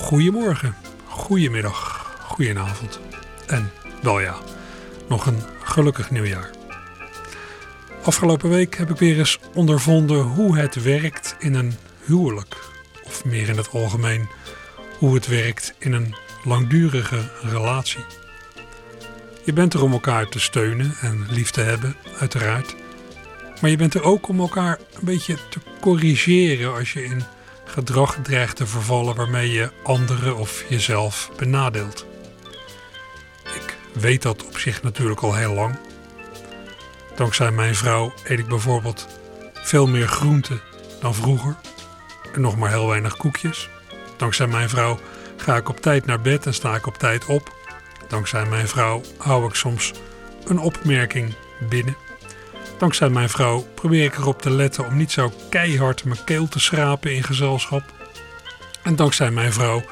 Goedemorgen, goedemiddag, goedenavond. En wel ja, nog een gelukkig nieuwjaar. Afgelopen week heb ik weer eens ondervonden hoe het werkt in een huwelijk of meer in het algemeen hoe het werkt in een langdurige relatie. Je bent er om elkaar te steunen en lief te hebben, uiteraard. Maar je bent er ook om elkaar een beetje te corrigeren als je in gedrag dreigt te vervallen waarmee je anderen of jezelf benadeelt. Ik weet dat op zich natuurlijk al heel lang. Dankzij mijn vrouw eet ik bijvoorbeeld veel meer groente dan vroeger en nog maar heel weinig koekjes. Dankzij mijn vrouw ga ik op tijd naar bed en sta ik op tijd op. Dankzij mijn vrouw hou ik soms een opmerking binnen. Dankzij mijn vrouw probeer ik erop te letten om niet zo keihard mijn keel te schrapen in gezelschap. En dankzij mijn vrouw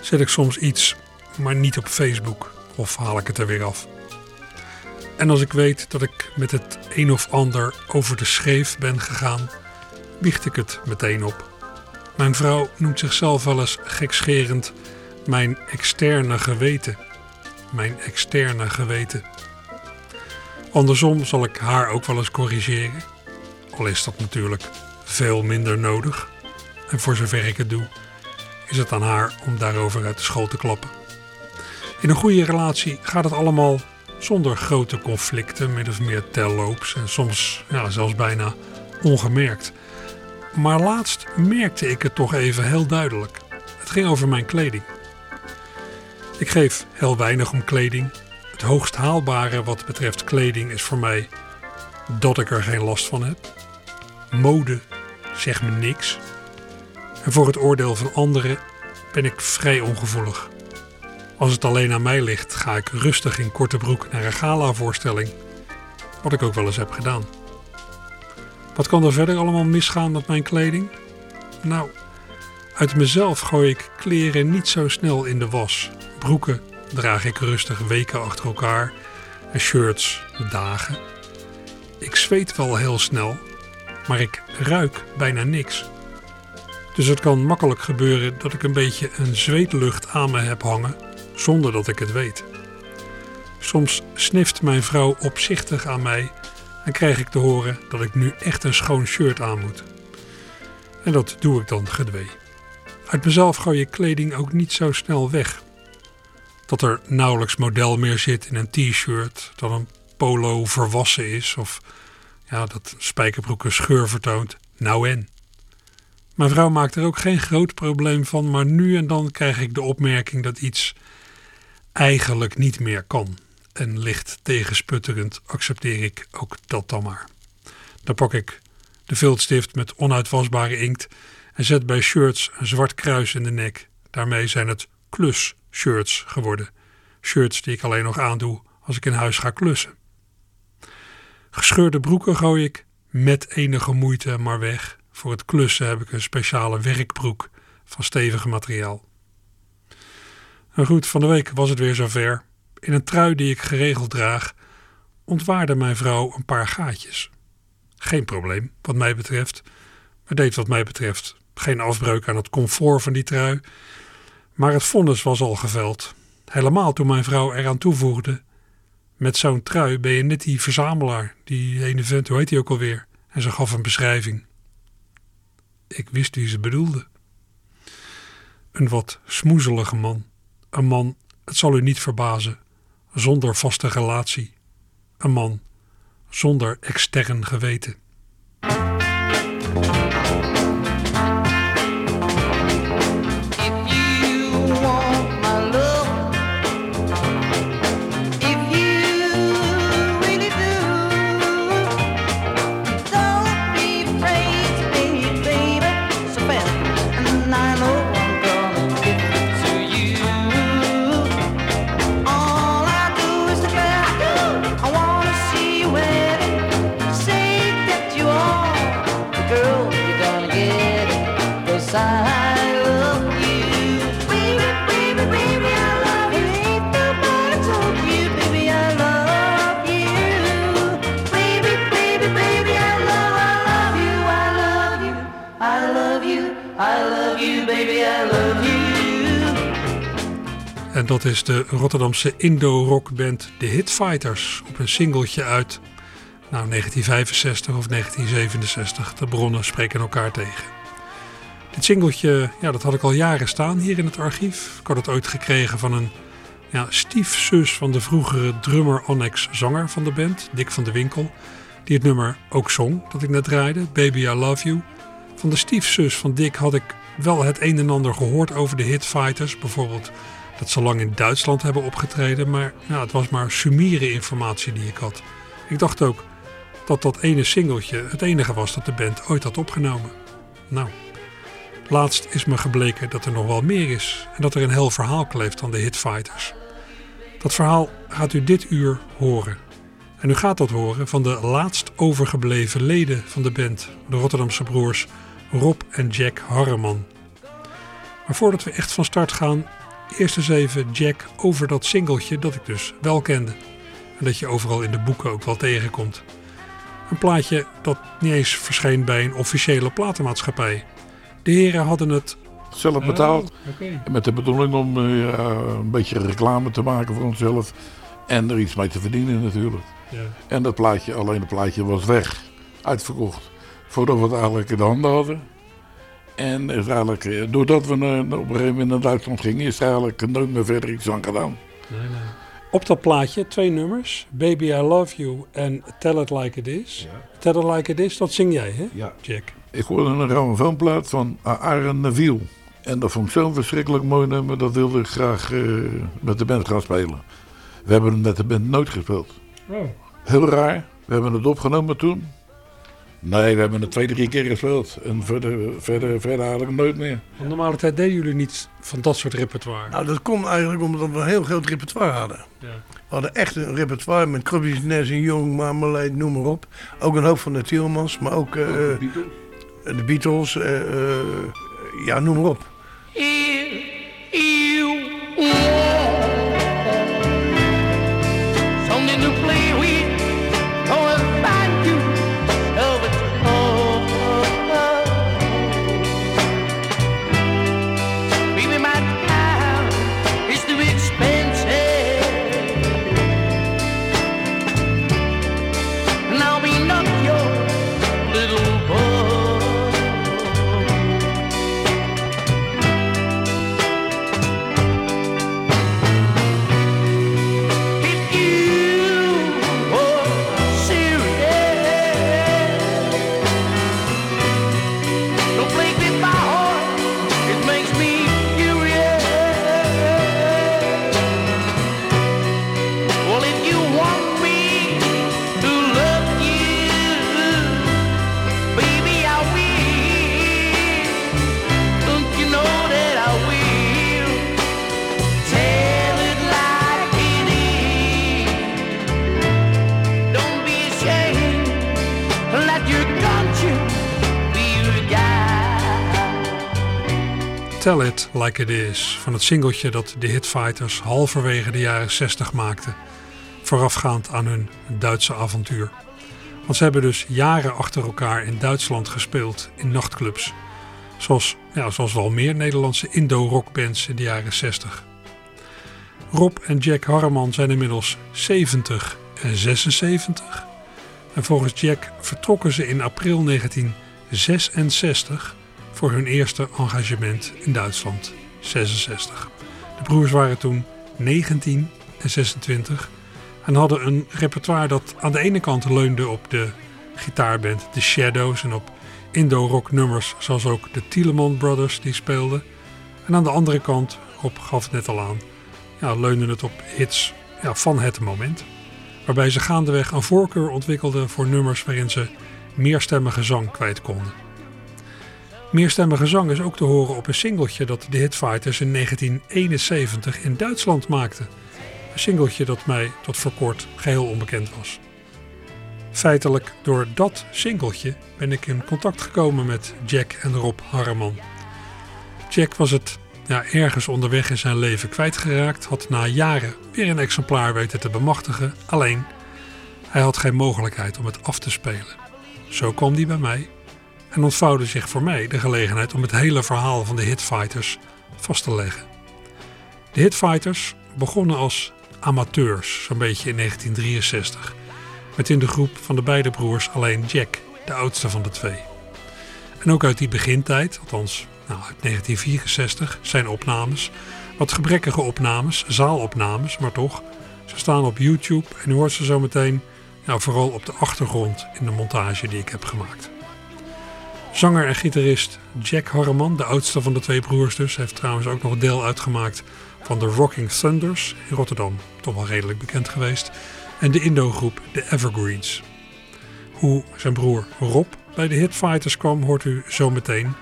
zet ik soms iets, maar niet op Facebook of haal ik het er weer af. En als ik weet dat ik met het een of ander over de scheef ben gegaan, biecht ik het meteen op. Mijn vrouw noemt zichzelf wel eens gekscherend mijn externe geweten. Mijn externe geweten. Andersom zal ik haar ook wel eens corrigeren. Al is dat natuurlijk veel minder nodig. En voor zover ik het doe, is het aan haar om daarover uit de school te klappen. In een goede relatie gaat het allemaal zonder grote conflicten, min of meer telloops en soms ja, zelfs bijna ongemerkt. Maar laatst merkte ik het toch even heel duidelijk. Het ging over mijn kleding. Ik geef heel weinig om kleding. Het hoogst haalbare wat betreft kleding is voor mij dat ik er geen last van heb. Mode zegt me niks. En voor het oordeel van anderen ben ik vrij ongevoelig. Als het alleen aan mij ligt, ga ik rustig in korte broek naar een gala-voorstelling. Wat ik ook wel eens heb gedaan. Wat kan er verder allemaal misgaan met mijn kleding? Nou, uit mezelf gooi ik kleren niet zo snel in de was. Broeken draag ik rustig weken achter elkaar en shirts dagen. Ik zweet wel heel snel, maar ik ruik bijna niks. Dus het kan makkelijk gebeuren dat ik een beetje een zweetlucht aan me heb hangen zonder dat ik het weet. Soms snift mijn vrouw opzichtig aan mij en krijg ik te horen dat ik nu echt een schoon shirt aan moet. En dat doe ik dan gedwee. Uit mezelf gooi je kleding ook niet zo snel weg. Dat er nauwelijks model meer zit in een t-shirt, dat een polo verwassen is of ja, dat spijkerbroek een scheur vertoont. Nou en. Mijn vrouw maakt er ook geen groot probleem van, maar nu en dan krijg ik de opmerking dat iets eigenlijk niet meer kan en licht tegensputterend accepteer ik ook dat dan maar. Dan pak ik de viltstift met onuitwasbare inkt en zet bij shirts een zwart kruis in de nek. Daarmee zijn het klus-shirts geworden. Shirts die ik alleen nog aandoe als ik in huis ga klussen. Gescheurde broeken gooi ik met enige moeite maar weg. Voor het klussen heb ik een speciale werkbroek van stevig materiaal. Nou goed, van de week was het weer zover. In een trui die ik geregeld draag, ontwaarde mijn vrouw een paar gaatjes. Geen probleem, wat mij betreft. Het deed wat mij betreft geen afbreuk aan het comfort van die trui. Maar het vonnis was al geveld. Helemaal toen mijn vrouw eraan toevoegde. Met zo'n trui ben je net die verzamelaar, die ene vent, hoe heet hij ook alweer? En ze gaf een beschrijving. Ik wist wie ze bedoelde. Een wat smoezelige man. Een man, het zal u niet verbazen, zonder vaste relatie. Een man zonder extern geweten. De Rotterdamse Indo-rockband The Hitfighters op een singeltje uit nou, 1965 of 1967. De bronnen spreken elkaar tegen. Dit singeltje, ja, dat had ik al jaren staan hier in het archief. Ik had het ooit gekregen van een ja, stiefzus van de vroegere drummer Annex zanger van de band, Dick van de Winkel. Die het nummer ook zong, dat ik net draaide, Baby I Love You. Van de stiefzus van Dick had ik wel het een en ander gehoord over de Hitfighters. Bijvoorbeeld dat ze lang in Duitsland hebben opgetreden. Maar ja, het was maar sumiere informatie die ik had. Ik dacht ook dat dat ene singeltje het enige was dat de band ooit had opgenomen. Nou, laatst is me gebleken dat er nog wel meer is. En dat er een heel verhaal kleeft aan de Hitfighters. Dat verhaal gaat u dit uur horen. En u gaat dat horen van de laatst overgebleven leden van de band, de Rotterdamse broers Rob en Jack Harreman. Maar voordat we echt van start gaan, eerst eens even Jack over dat singeltje dat ik dus wel kende. En dat je overal in de boeken ook wel tegenkomt. Een plaatje dat niet eens verscheen bij een officiële platenmaatschappij. De heren hadden het zelf betaald. Oh, Met de bedoeling om uh, een beetje reclame te maken voor onszelf. En er iets mee te verdienen natuurlijk. Ja. En dat plaatje, alleen het plaatje was weg. Uitverkocht. Voordat we het eigenlijk in de handen hadden. En is eigenlijk, eh, doordat we op een gegeven moment naar Duitsland gingen, is er eigenlijk nooit meer verder iets aan gedaan. Nee, nee. Op dat plaatje twee nummers, Baby I Love You en Tell It Like It Is. Tell It Like It Is, dat zing jij hè, ja. Jack? Ik hoorde een grammofoonplaat van Aaron Neville. En dat vond ik zo'n verschrikkelijk mooi nummer, dat wilde ik graag uh, met de band gaan spelen. We hebben het met de band nooit gespeeld. Oh. Heel raar. We hebben het opgenomen toen. Nee, we hebben het twee, drie keer gespeeld. En verder, verder, verder eigenlijk nooit meer. Van normale tijd deden jullie niet van dat soort repertoire? Nou, dat komt eigenlijk omdat we een heel groot repertoire hadden. Ja. We hadden echt een repertoire met Krabbies, Nes en Jong, Marmalade, noem maar op. Ook een hoop van de Tielmans, maar ook, uh, de Beatles, de Beatles uh, uh, ja, noem maar op. Tell Like It Is van het singeltje dat de Hitfighters halverwege de jaren 60 maakten, voorafgaand aan hun Duitse avontuur. Want ze hebben dus jaren achter elkaar in Duitsland gespeeld in nachtclubs, zoals, ja, zoals wel meer Nederlandse Indo-rockbands in de jaren 60. Rob en Jack Harreman zijn inmiddels 70 en 76 en volgens Jack vertrokken ze in april 1966 voor hun eerste engagement in Duitsland, 66. De broers waren toen 19 en 26 en hadden een repertoire dat aan de ene kant leunde op de gitaarband The Shadows en op Indo-rock nummers zoals ook de Tieleman Brothers die speelden. En aan de andere kant, Rob gaf het net al aan, ja, leunde het op hits ja, van het moment. Waarbij ze gaandeweg een voorkeur ontwikkelden voor nummers waarin ze meerstemmige zang kwijt konden. Meerstemmige zang is ook te horen op een singeltje dat de Hitfighters in 1971 in Duitsland maakten. Een singeltje dat mij tot voor kort geheel onbekend was. Feitelijk door dat singeltje ben ik in contact gekomen met Jack en Rob Harreman. Jack was het ja, ergens onderweg in zijn leven kwijtgeraakt, had na jaren weer een exemplaar weten te bemachtigen, alleen hij had geen mogelijkheid om het af te spelen. Zo kwam hij bij mij en ontvouwde zich voor mij de gelegenheid om het hele verhaal van de Hitfighters vast te leggen. De Hitfighters begonnen als amateurs, zo'n beetje in 1963, met in de groep van de beide broers alleen Jack, de oudste van de twee. En ook uit die begintijd, althans nou, uit 1964, zijn opnames, wat gebrekkige opnames, zaalopnames, maar toch, ze staan op YouTube en u hoort ze zo meteen nou, vooral op de achtergrond in de montage die ik heb gemaakt. Zanger en gitarist Jack Harreman, de oudste van de twee broers dus, heeft trouwens ook nog deel uitgemaakt van de Rocking Thunders in Rotterdam, toch wel redelijk bekend geweest, en de Indo-groep The Evergreens. Hoe zijn broer Rob bij de Hitfighters kwam, hoort u zo meteen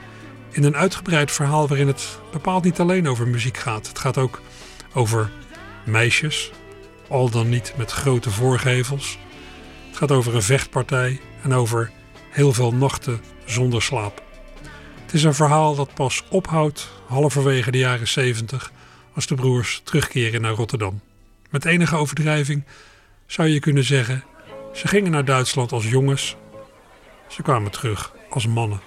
in een uitgebreid verhaal waarin het bepaald niet alleen over muziek gaat. Het gaat ook over meisjes, al dan niet met grote voorgevels. Het gaat over een vechtpartij en over heel veel nachten zonder slaap. Het is een verhaal dat pas ophoudt halverwege de jaren 70 als de broers terugkeren naar Rotterdam. Met enige overdrijving zou je kunnen zeggen: ze gingen naar Duitsland als jongens, ze kwamen terug als mannen.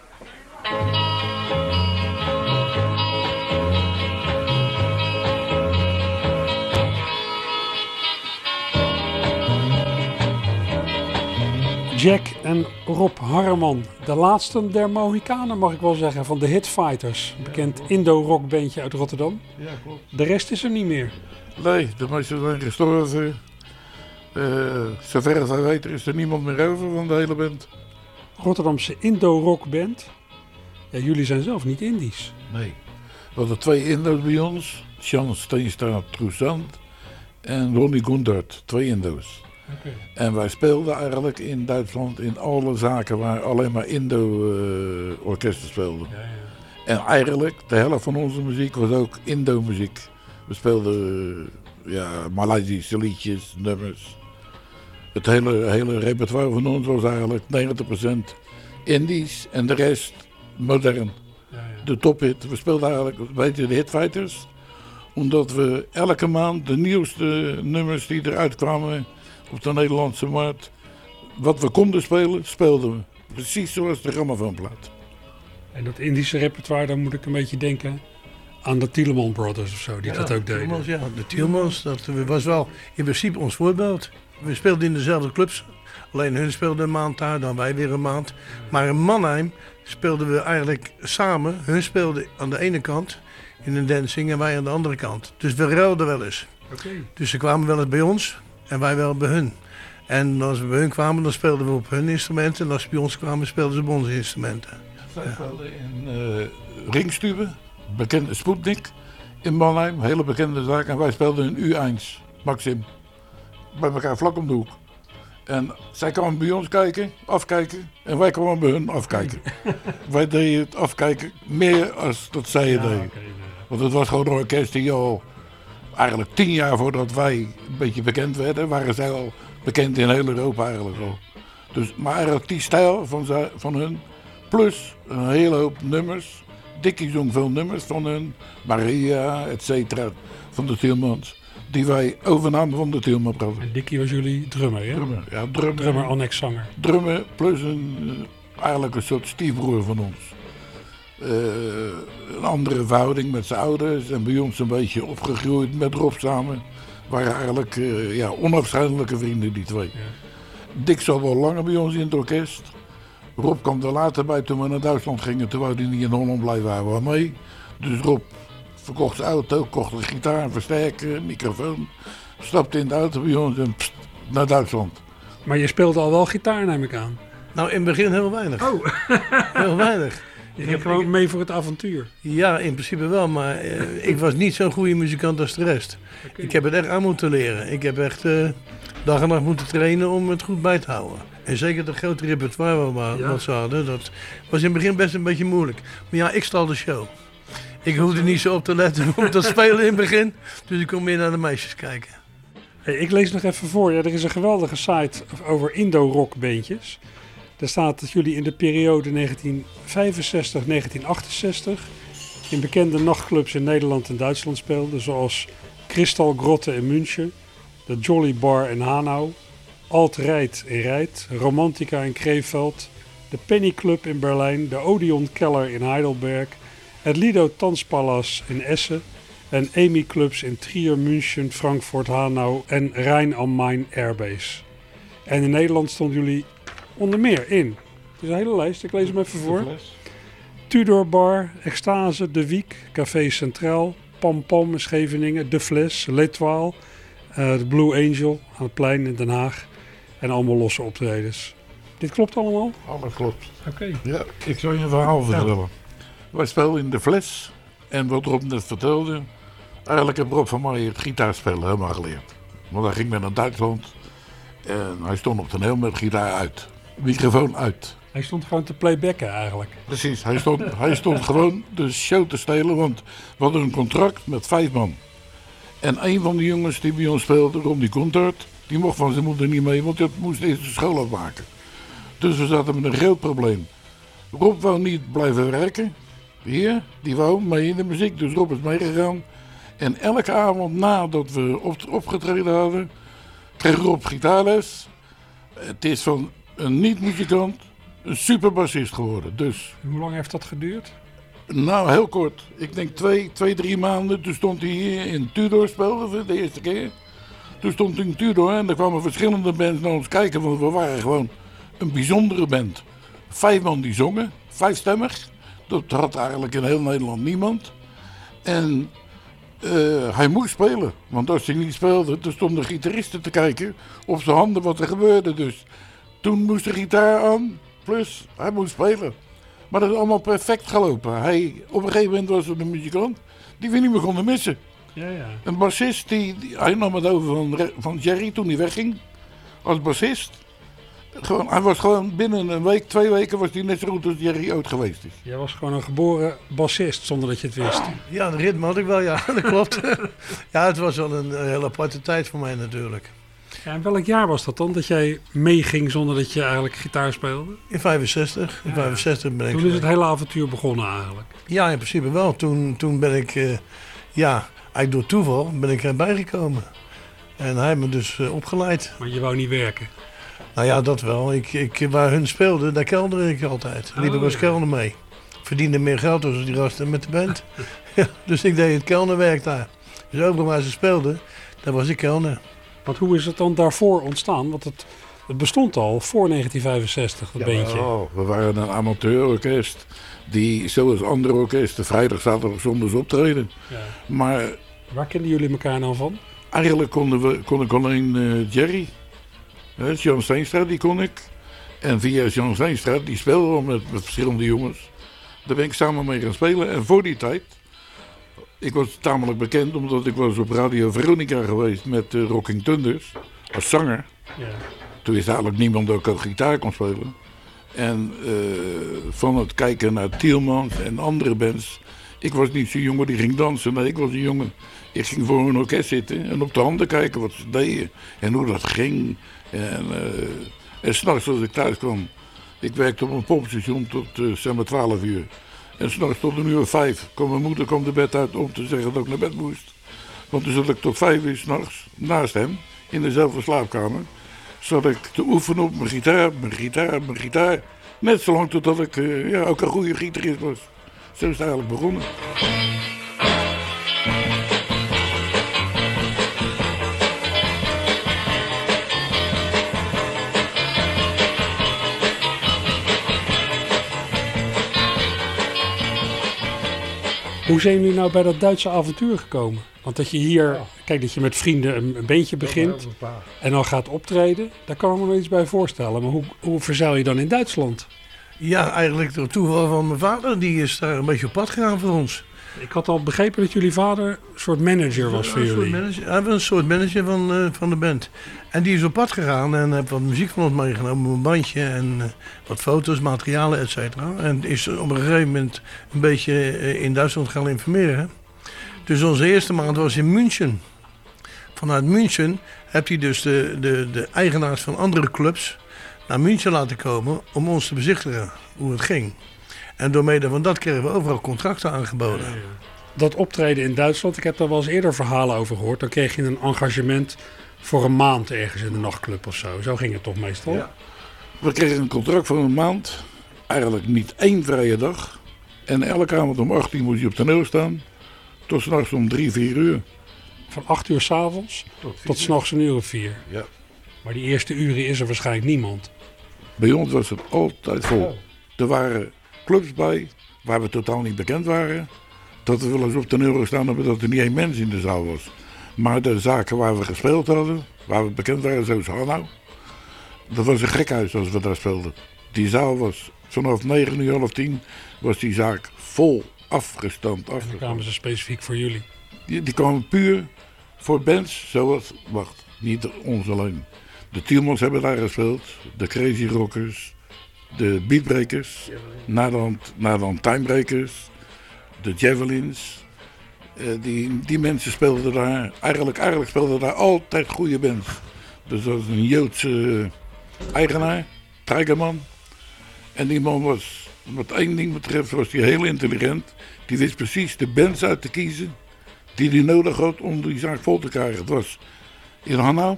Jack en Rob Harreman, de laatste der Mohikanen mag ik wel zeggen, van de Hitfighters. Bekend Indo-rockbandje uit Rotterdam. Ja, klopt. De rest is er niet meer. Nee, de meeste zijn gestorven. Uh, zover als wij weten is er niemand meer over van de hele band. Rotterdamse Indo-rockband. Ja, jullie zijn zelf niet Indisch. Nee. We hadden twee Indo's bij ons. Chans Steenstra Trousant en Ronnie Gundert. Twee Indo's. En wij speelden eigenlijk in Duitsland in alle zaken waar alleen maar Indo-orkesten speelden. Ja, ja. En eigenlijk, de helft van onze muziek was ook Indo-muziek. We speelden ja, Maleisische liedjes, nummers. Het hele, hele repertoire van ons was eigenlijk 90% Indisch en de rest modern. Ja, de tophit. We speelden eigenlijk, weet je, de hitfighters. Omdat we elke maand de nieuwste nummers die eruit kwamen op de Nederlandse markt. Wat we konden spelen, speelden we. Precies zoals de grammofoonplaat. En dat Indische repertoire, dan moet ik een beetje denken aan de Tieleman Brothers of zo, die dat ook deden. Tielmans, ja, de Tielmans, dat was wel in principe ons voorbeeld. We speelden in dezelfde clubs. Alleen hun speelden een maand daar, dan wij weer een maand. Maar in Mannheim speelden we eigenlijk samen. Hun speelden aan de ene kant in een dancing en wij aan de andere kant. Dus we ruilden wel eens. Okay. Dus ze kwamen wel eens bij ons en wij wel bij hun. En als we bij hun kwamen, dan speelden we op hun instrumenten. En als ze bij ons kwamen, speelden ze op onze instrumenten. Zij speelden in uh, Ringstube, bekende Sputnik in Mannheim, hele bekende zaak. En wij speelden in U1, Maxim. Bij elkaar vlak om de hoek. En zij kwamen bij ons kijken, afkijken. En wij kwamen bij hun afkijken. wij deden het afkijken meer als dat zij het deden. Want het was gewoon een orkest die al eigenlijk tien jaar voordat wij een beetje bekend werden, waren zij al bekend in heel Europa eigenlijk al. Dus, maar eigenlijk die stijl van, zij, van hun, plus een hele hoop nummers. Dickie zong veel nummers van hun, Maria, et cetera, van de Tielmans. Die wij overnamen van de Tielman En Dickie was jullie drummer, hè? Drummer, ja, drummer. Drummer, annex zanger. Drummer, plus een, eh, eigenlijk een soort stiefbroer van ons. Uh, een andere verhouding met zijn ouders. En bij ons een beetje opgegroeid met Rob samen. Waren eigenlijk uh, ja, onafscheidelijke vrienden, die twee. Ja. Dick zat wel langer bij ons in het orkest. Rob kwam er later bij toen we naar Duitsland gingen. Toen wou hij niet in Holland blijven, waren we mee. Dus Rob verkocht zijn auto, kocht een gitaar, een versterker, microfoon. Stapte in de auto bij ons en pst, naar Duitsland. Maar je speelde al wel gitaar, neem ik aan. Nou, in het begin heel weinig. Oh. heel weinig. Je ging gewoon mee voor het avontuur. Ja, in principe wel, maar eh, ik was niet zo'n goede muzikant als de rest. Ik heb het echt aan moeten leren. Ik heb echt uh, dag en nacht moeten trainen om het goed bij te houden. En zeker dat grote repertoire wat, ja. wat ze hadden, dat was in het begin best een beetje moeilijk. Maar ja, ik stal de show. Ik hoefde niet zo op te letten op dat spelen in het begin. Dus ik kon meer naar de meisjes kijken. Hey, ik lees nog even voor. Ja, er is een geweldige site over Indo-rockbeentjes. Daar staat dat jullie in de periode 1965-1968 in bekende nachtclubs in Nederland en Duitsland speelden, zoals Crystal Grotte in München, de Jolly Bar in Hanau, Alt Rijt in Rijt, Romantica in Krefeld, de Penny Club in Berlijn, de Odeon Keller in Heidelberg, het Lido Tanzpalast in Essen en EMI Clubs in Trier, München, Frankfurt, Hanau en Rijn am Main Airbase. En in Nederland stonden jullie onder meer in. Het is een hele lijst, ik lees hem even voor. Tudor Bar, Extase, De Wiek, Café Centraal, Pam Pam Scheveningen, De Fles, L'Etoile, uh, de Blue Angel aan het plein in Den Haag en allemaal losse optredens. Dit klopt allemaal? Alles klopt. Oké. Ja, ik zal je een verhaal vertellen. Wij speelden in De Fles en wat Rob net vertelde, eigenlijk heb Rob van mij het gitaarspelen helemaal geleerd. Want hij ging met naar Duitsland en hij stond op toneel met gitaar uit. Microfoon uit. Hij stond gewoon te playbacken eigenlijk. Precies, hij stond, hij stond gewoon de show te stelen, want we hadden een contract met vijf man. En een van de jongens die bij ons speelde, Ron die Contart, die mocht van zijn moeder niet mee, want hij moest eerst de school afmaken. Dus we zaten met een groot probleem. Rob wou niet blijven werken, hier, die wou mee in de muziek, dus Rob is meegegaan. En elke avond nadat we op, opgetreden hadden, kreeg Rob gitaarles. Het is van een niet-muzikant een superbassist geworden. Dus. Hoe lang heeft dat geduurd? Nou, heel kort. Ik denk twee, twee drie maanden. Toen stond hij hier in Tudor spelen voor de eerste keer. Toen stond hij in Tudor en er kwamen verschillende bands naar ons kijken. Want we waren gewoon een bijzondere band. Vijf man die zongen, vijfstemmig. Dat had eigenlijk in heel Nederland niemand. En uh, hij moest spelen. Want als hij niet speelde, dan stonden gitaristen te kijken op zijn handen wat er gebeurde. Dus toen moest de gitaar aan, plus hij moest spelen. Maar dat is allemaal perfect gelopen. Hij, op een gegeven moment was er een muzikant die we niet meer konden missen. Ja, ja. Een bassist, die, hij nam het over van, van Jerry toen hij wegging. Als bassist. Gewoon, hij was gewoon binnen een week, twee weken was hij net zo goed als Jerry ooit geweest is. Jij was gewoon een geboren bassist zonder dat je het wist. Ja, de ritme had ik wel, ja, dat klopt. ja, het was wel een, een hele aparte tijd voor mij natuurlijk. Ja, en welk jaar was dat dan, dat jij meeging zonder dat je eigenlijk gitaar speelde? In 65. In 65 ben ik... Toen is het hele avontuur begonnen eigenlijk. Ja, in principe wel. Toen, toen ben ik, uh, ja, eigenlijk door toeval ben ik erbij gekomen. En hij heeft me dus uh, opgeleid. Maar je wou niet werken? Nou ja, dat wel. Ik, ik, waar hun speelden, daar kelderde ik altijd. Liep ik als oh, kelner mee. Verdiende meer geld als die gasten met de band. dus ik deed het kelnerwerk daar. Dus overal waar ze speelden, daar was ik kelner. Want hoe is het dan daarvoor ontstaan? Want het, het bestond al voor 1965, dat ja, beentje. Oh, we waren een amateurorkest die, zoals andere orkesten, vrijdag, zaterdag, zondag optreden. Ja. Maar... Waar kenden jullie elkaar nou van? Eigenlijk konden we, kon ik alleen uh, Jerry. Uh, Jan Steenstra, die kon ik. En via Jan Steenstra, die speelde met, met verschillende jongens. Daar ben ik samen mee gaan spelen. En voor die tijd ik was tamelijk bekend omdat ik was op Radio Veronica geweest met uh, Rocking Thunders als zanger. Ja. Toen wist eigenlijk niemand dat ik ook gitaar kon spelen. En uh, van het kijken naar Tielmans en andere bands. Ik was niet zo'n jongen die ging dansen. Nee, ik was een jongen. Ik ging voor een orkest zitten en op de handen kijken wat ze deden. En hoe dat ging. En, uh, en s'nachts als ik thuis kwam. Ik werkte op een pompstation tot zeg maar 12 uur. En s'nachts tot een uur vijf kwam mijn moeder kwam de bed uit om te zeggen dat ik naar bed moest. Want toen zat ik tot vijf uur s'nachts naast hem in dezelfde slaapkamer. Zat ik te oefenen op mijn gitaar, mijn gitaar, mijn gitaar. Net zolang totdat ik uh, ja, ook een goede gitarist was. Zo is het eigenlijk begonnen. Hoe zijn jullie nou bij dat Duitse avontuur gekomen? Want dat je hier, kijk dat je met vrienden een, een beetje begint en dan gaat optreden, daar kan ik me wel iets bij voorstellen. Maar hoe, hoe verzeil je dan in Duitsland? Ja, eigenlijk door toeval van mijn vader, die is daar een beetje op pad gegaan voor ons. Ik had al begrepen dat jullie vader een soort manager was voor jullie. Manager, hij was een soort manager van, uh, van de band. En die is op pad gegaan en heeft wat muziek van ons meegenomen, een bandje en uh, wat foto's, materialen, et cetera. En is op een gegeven moment een beetje uh, in Duitsland gaan informeren. Dus onze eerste maand was in München. Vanuit München heeft hij dus de, de, de eigenaars van andere clubs naar München laten komen om ons te bezichtigen hoe het ging. En door mede van dat kregen we overal contracten aangeboden. Dat optreden in Duitsland, ik heb daar wel eens eerder verhalen over gehoord. Dan kreeg je een engagement voor een maand ergens in de nachtclub of zo. Zo ging het toch meestal? Ja. We kregen een contract voor een maand. eigenlijk niet één vrije dag. En elke avond om 8 uur moest je op toneel staan. Tot s'nachts om 3, 4 uur. Van 8 uur s'avonds tot, tot s'nachts een uur of 4. Ja. Maar die eerste uren is er waarschijnlijk niemand. Bij ons was het altijd vol. Oh. Er waren clubs bij waar we totaal niet bekend waren. Dat we wel eens op toneel gestaan hebben dat er niet één mens in de zaal was. Maar de zaken waar we gespeeld hadden, waar we bekend waren, zoals Hanau. Dat was een gekhuis als we daar speelden. Die zaal was vanaf 9 uur, half 10 was die zaak vol afgestampt. En dan afgestampt. kwamen ze specifiek voor jullie. Die, die kwamen puur voor bands zoals, wacht, niet ons alleen. De Tielmans hebben daar gespeeld, de Crazy Rockers, de Beatbreakers, naderhand, naderhand Timebreakers, de Javelins. Eh, die, die mensen speelden daar, eigenlijk, eigenlijk speelden daar altijd goede bands. Dus dat was een Joodse eigenaar, Treigerman. En die man was, wat één ding betreft, was hij heel intelligent. Die wist precies de bands uit te kiezen die hij nodig had om die zaak vol te krijgen. Het was in Hanau.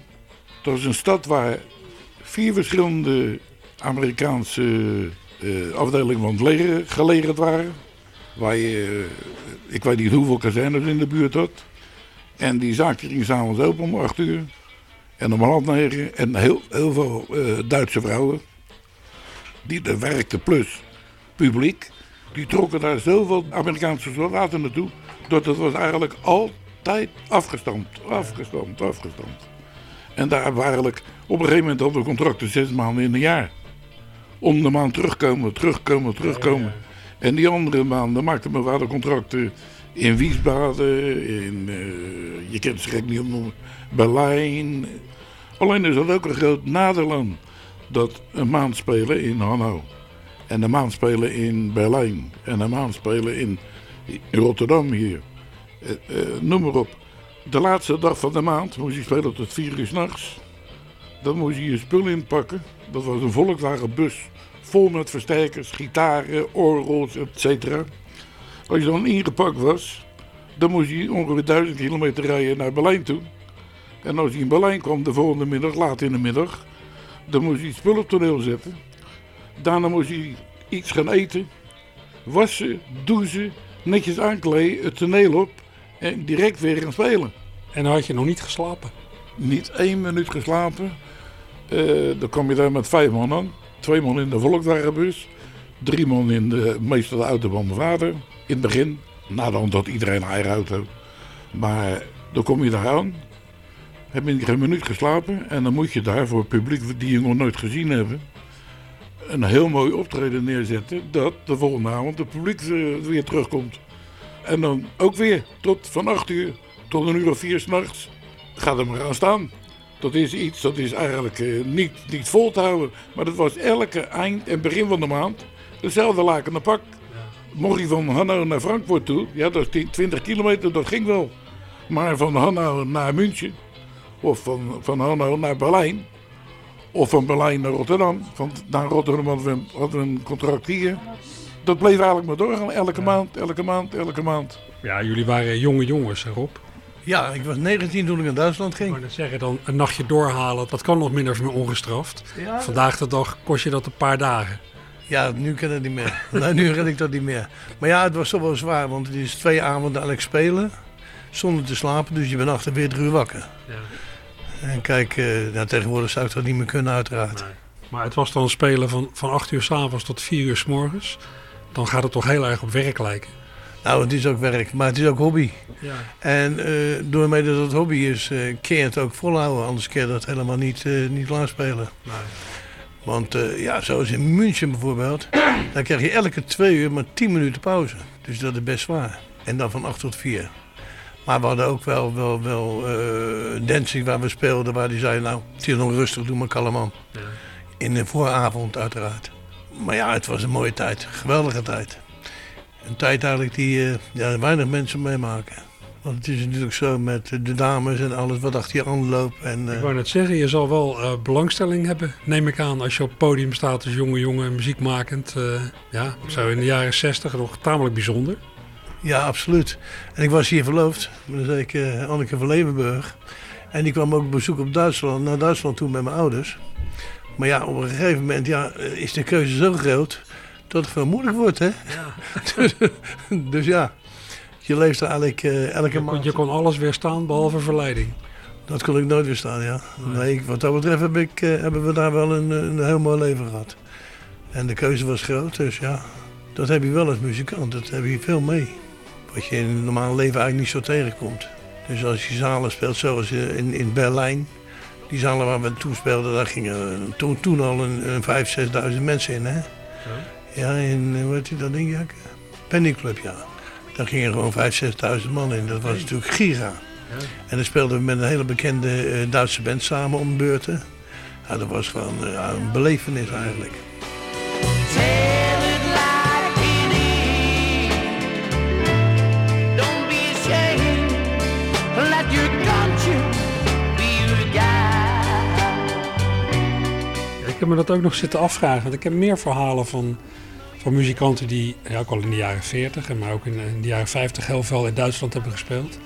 Dat was een stad waar vier verschillende Amerikaanse eh, afdelingen van het leger gelegerd waren. Waar je, eh, ik weet niet hoeveel kazernes in de buurt had. En die zaak ging s'avonds open om acht uur. En om half negen. En heel, heel veel eh, Duitse vrouwen. Die er werkten plus publiek. Die trokken daar zoveel Amerikaanse soldaten naartoe. Dat het was eigenlijk altijd afgestampt. Afgestampt, afgestampt. En daar we eigenlijk... Op een gegeven moment hadden we contracten zes maanden in een jaar. Om de maand terugkomen, terugkomen, terugkomen. En die andere maanden maakten we vader contracten in Wiesbaden, in, eh, je kent ze gek niet opnoemen, Berlijn. Alleen is dat ook een groot nadeel aan. Dat een maand spelen in Hanau. En een maand spelen in Berlijn. En een maand spelen in, in Rotterdam hier. Eh, eh, noem maar op. De laatste dag van de maand moest je spelen tot vier uur s'nachts. Dan moest je je spul inpakken. Dat was een Volkswagen-bus vol met versterkers, gitaren, orgels, etc. Als je dan ingepakt was, dan moest je ongeveer duizend kilometer rijden naar Berlijn toe. En als je in Berlijn kwam de volgende middag, laat in de middag, dan moest je spul op toneel zetten. Daarna moest je iets gaan eten, wassen, douchen, netjes aankleden, het toneel op en direct weer gaan spelen. En dan had je nog niet geslapen. Niet één minuut geslapen. Eh, dan kwam je daar met vijf man aan. Twee man in de Volkswagenbus. Drie man in de meestal de auto van mijn vader. In het begin. Nadat had iedereen een eigen auto. Maar dan kom je daar aan. Heb je geen minuut geslapen. En dan moet je daar voor het publiek die je nog nooit gezien hebben. Een heel mooi optreden neerzetten. Dat de volgende avond het publiek eh, weer terugkomt. En dan ook weer tot van 8 uur tot een uur of vier s'nachts. Ga er maar aan staan. Dat is iets dat is eigenlijk eh, niet, niet vol te houden. Maar dat was elke eind en begin van de maand dezelfde lakende pak. Mocht je van Hanau naar Frankfurt toe, ja, dat is 10, 20 kilometer, dat ging wel. Maar van Hanau naar München, of van, van Hanau naar Berlijn, of van Berlijn naar Rotterdam. Van, naar Rotterdam hadden we, een- hadden we een contract hier. Dat bleef eigenlijk maar doorgaan, elke maand, elke maand, elke maand. Ja, jullie waren jonge jongens erop. Ja, ik was 19 toen ik naar Duitsland ging. wou net zeggen, dan een nachtje doorhalen, dat kan nog minder of meer ongestraft. Ja, Vandaag de dag kost je dat een paar dagen. ja nu kan het niet meer. nou, nu red ik dat niet meer. Maar ja, het was toch wel zwaar, want het is twee avonden eigenlijk spelen. Zonder te slapen, dus je bent achter weer drie uur wakker. En kijk, nou, tegenwoordig zou ik dat niet meer kunnen uiteraard. Maar het was dan spelen van, van 8 uur s'avonds tot 4 uur s morgens. Dan gaat het toch heel erg op werk lijken. Nou, het is ook werk, maar het is ook hobby. Ja. En eh doormee dat het hobby is, eh kun je het ook volhouden. Anders kun je dat helemaal niet, eh niet laten spelen. Want ja, zoals in München bijvoorbeeld, dan krijg je elke twee uur maar 10 minuten pauze. Dus dat is best zwaar. En dan van 8 tot 4. Maar we hadden ook wel, wel, wel dancing waar we speelden, waar die zei, nou, het is nog rustig, doe maar kalm aan. In de vooravond uiteraard. Maar ja, het was een mooie tijd. Geweldige tijd. Een tijd eigenlijk die eh, ja, weinig mensen meemaken. Want het is natuurlijk zo met de dames en alles wat achter je aan loopt. En, eh, Ik wou net zeggen, je zal wel eh, belangstelling hebben, neem ik aan, als je op het podium staat als jonge jongen muziekmakend. eh ja, zo in de jaren 60 nog tamelijk bijzonder. Ja, absoluut. En ik was hier verloofd met een zekere Anneke van Leeuwenburg. En die kwam ook op bezoek op Duitsland, naar Duitsland toe met mijn ouders. Maar ja, op een gegeven moment ja, is de keuze zo groot dat het veel moeilijk wordt, hè? Ja. dus, ja, je leeft eigenlijk uh, elke maand. Je kon alles weerstaan behalve verleiding. Dat kon ik nooit weerstaan, ja. Nee, wat dat betreft heb ik, uh, hebben we daar wel een, een heel mooi leven gehad. En de keuze was groot, dus ja, dat heb je wel als muzikant. Dat heb je veel mee. Wat je in het normale leven eigenlijk niet zo tegenkomt. Dus als je zalen speelt, zoals in, in Berlijn, die zalen waar we toen speelden, daar gingen toen, toen al een, een 5.000, 6.000 mensen in. Hè? Ja, in, hoe heet dat ding, Jack? Penny Club, ja. Daar gingen gewoon 5.000, 6.000 man in. Dat was natuurlijk giga. Ja. En dan speelden we met een hele bekende uh, Duitse band samen om beurten. Ja, dat was gewoon uh, een belevenis eigenlijk. Heb me dat ook nog zitten afvragen. Want ik heb meer verhalen van, van muzikanten die ja, ook al in de jaren 40 en maar ook in, in de jaren 50 heel veel in Duitsland hebben gespeeld.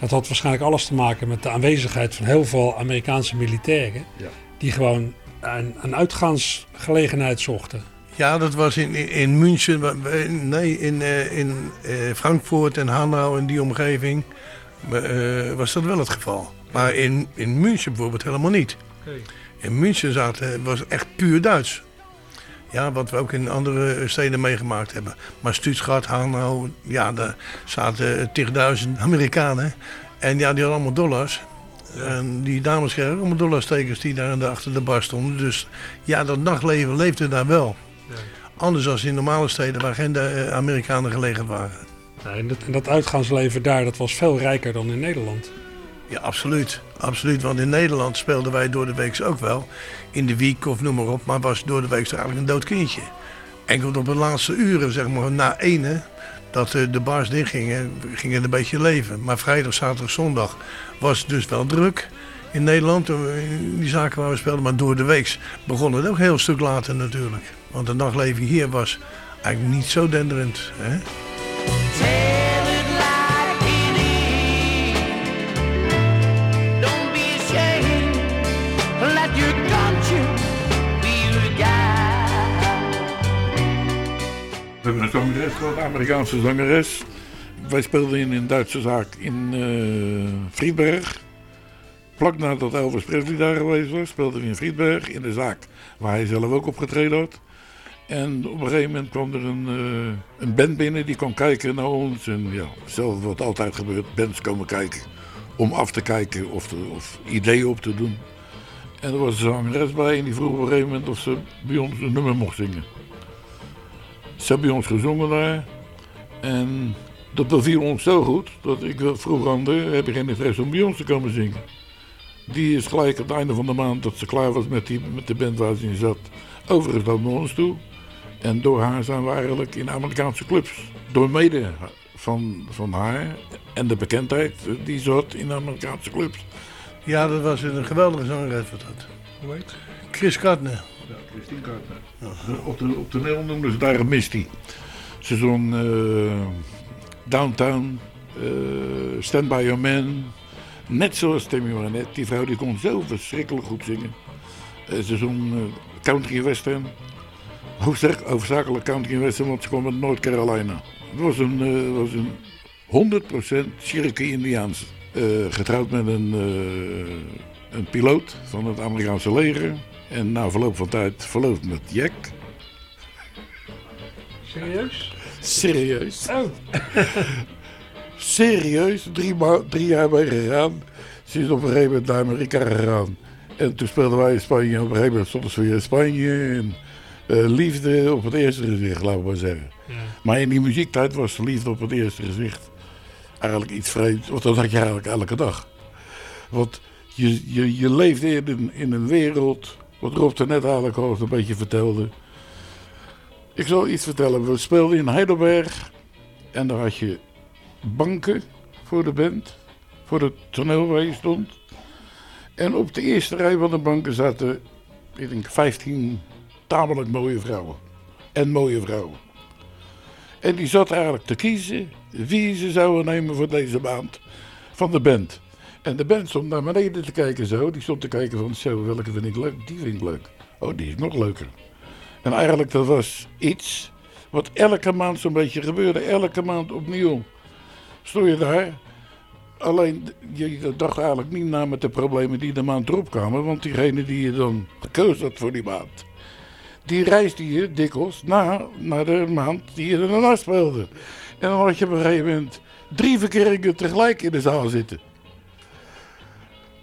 Dat had waarschijnlijk alles te maken met de aanwezigheid van heel veel Amerikaanse militairen. Ja. Die gewoon een, een uitgaansgelegenheid zochten. Ja, dat was in, in, München, nee, in, uh, in uh, Frankfurt en Hanau en die omgeving uh, was dat wel het geval. Maar in, in München bijvoorbeeld helemaal niet. Okay. In München zaten, was echt puur Duits. Ja, wat we ook in andere steden meegemaakt hebben. Maar Stuttgart, Hanau, ja, daar zaten 10.000 Amerikanen. En ja, die hadden allemaal dollars. En die dames kregen allemaal dollarstekers die daar achter de bar stonden. Dus ja, dat nachtleven leefde daar wel. Ja. Anders dan in normale steden waar geen eh, Amerikanen gelegen waren. Ja, en, dat, en dat uitgaansleven daar, dat was veel rijker dan in Nederland. Ja, absoluut. Absoluut, want in Nederland speelden wij door de week ook wel. In de week of noem maar op, maar was door de week eigenlijk een dood kindje. Enkel op de laatste uren, zeg maar na ene, dat de bars dichtgingen, ging het een beetje leven. Maar vrijdag, zaterdag, zondag was het dus wel druk in Nederland. In die zaken waar we speelden, maar door de week begon het ook een heel stuk later natuurlijk. Want het nachtleven hier was eigenlijk niet zo denderend. Hè? Een Amerikaanse zangeres. Wij speelden in een Duitse zaak in uh, Friedberg. Plak nadat Elvis Presley daar geweest was, speelden we in Friedberg in de zaak waar hij zelf ook opgetreden had. En op een gegeven moment kwam er een, uh, een band binnen die kwam kijken naar ons. En ja, zelf wat altijd gebeurt, bands komen kijken om af te kijken of, of ideeën op te doen. En er was een zangeres bij en die vroeg op een gegeven moment of ze bij ons een nummer mocht zingen. Ze hebben ons gezongen daar. En dat beviel ons zo goed dat ik vroeg aan heb je geen interesse om bij ons te komen zingen? Die is gelijk aan het einde van de maand dat ze klaar was met, die, met de band waar ze in zat, overgestapt naar ons toe. En door haar zijn we eigenlijk in Amerikaanse clubs. Door mede van, van haar en de bekendheid die ze had in Amerikaanse clubs. Ja, dat was een geweldige zangeres wat dat. Chris Gardner. Christine. Op, de, op toneel noemden ze daar Misty. Ze zong uh, Downtown, uh, Stand By Your Man. Net zoals Tammy Wynette. Die vrouw die kon zo verschrikkelijk goed zingen. Uh, ze zong country western. Hoofdzakelijk country western, want ze kwam uit North Carolina. Het was een, was een 100% Cherokee-Indiaans. getrouwd met een, een piloot van het Amerikaanse leger. En na verloop van tijd verloofd met Jack. Serieus? Serieus. Oh. Serieus, drie, drie jaar mee gegaan. Ze is op een gegeven moment naar Amerika gegaan. En toen speelden wij in Spanje. Op een gegeven moment stonden ze weer in Spanje. En, uh, liefde op het eerste gezicht, laten we maar zeggen. Ja. Maar in die muziektijd was liefde op het eerste gezicht eigenlijk iets vreemds. Want dat had je eigenlijk elke dag. Want je, je, je leefde in, in een wereld wat Rob er net eigenlijk al een beetje vertelde. Ik zal iets vertellen. We speelden in Heidelberg. En daar had je banken voor de band. Voor het toneel waar je stond. En op de eerste rij van de banken zaten, ik denk, 15 tamelijk mooie vrouwen. En mooie vrouwen. En die zat eigenlijk te kiezen wie ze zouden nemen voor deze maand van de band. En de band stond naar beneden te kijken zo. Die stond te kijken van, zo, welke vind ik leuk? Die vind ik leuk. Oh, die is nog leuker. En eigenlijk dat was iets Wat elke maand zo'n beetje gebeurde, elke maand opnieuw. Stond je daar. Alleen, je dacht eigenlijk niet na met de problemen die de maand erop kwamen. Want diegene die je dan gekozen had voor die maand, die reisde je dikwijls na, naar de maand die je ernaast speelde. En dan had je op een gegeven moment drie verkeringen tegelijk in de zaal zitten.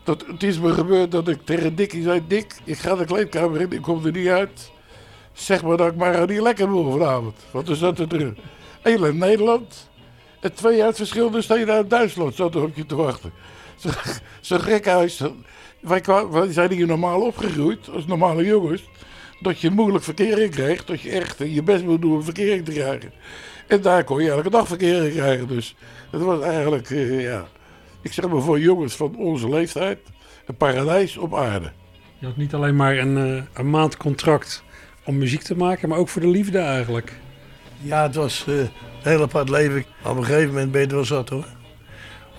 Dat, het is me gebeurd dat ik tegen Dikkie zei: Dik, ik ga de kleedkamer in, ik kom er niet uit. Zeg maar dat ik maar niet lekker wil vanavond. Want er zat er één in Nederland en twee uit verschillende steden uit Duitsland zat er op je te wachten. Zo'n gek huis. Wij, wij zijn hier normaal opgegroeid als normale jongens. Dat je moeilijk verkering krijgt. Dat je echt je best moet doen om verkering te krijgen. En daar kon je elke dag verkering krijgen. Dus het was eigenlijk, uh, ja, ik zeg maar voor jongens van onze leeftijd, een paradijs op aarde. Je had niet alleen maar een, uh, een maand contract om muziek te maken, maar ook voor de liefde eigenlijk. Ja, het was uh, een heel apart leven. Op een gegeven moment ben je er wel zat hoor.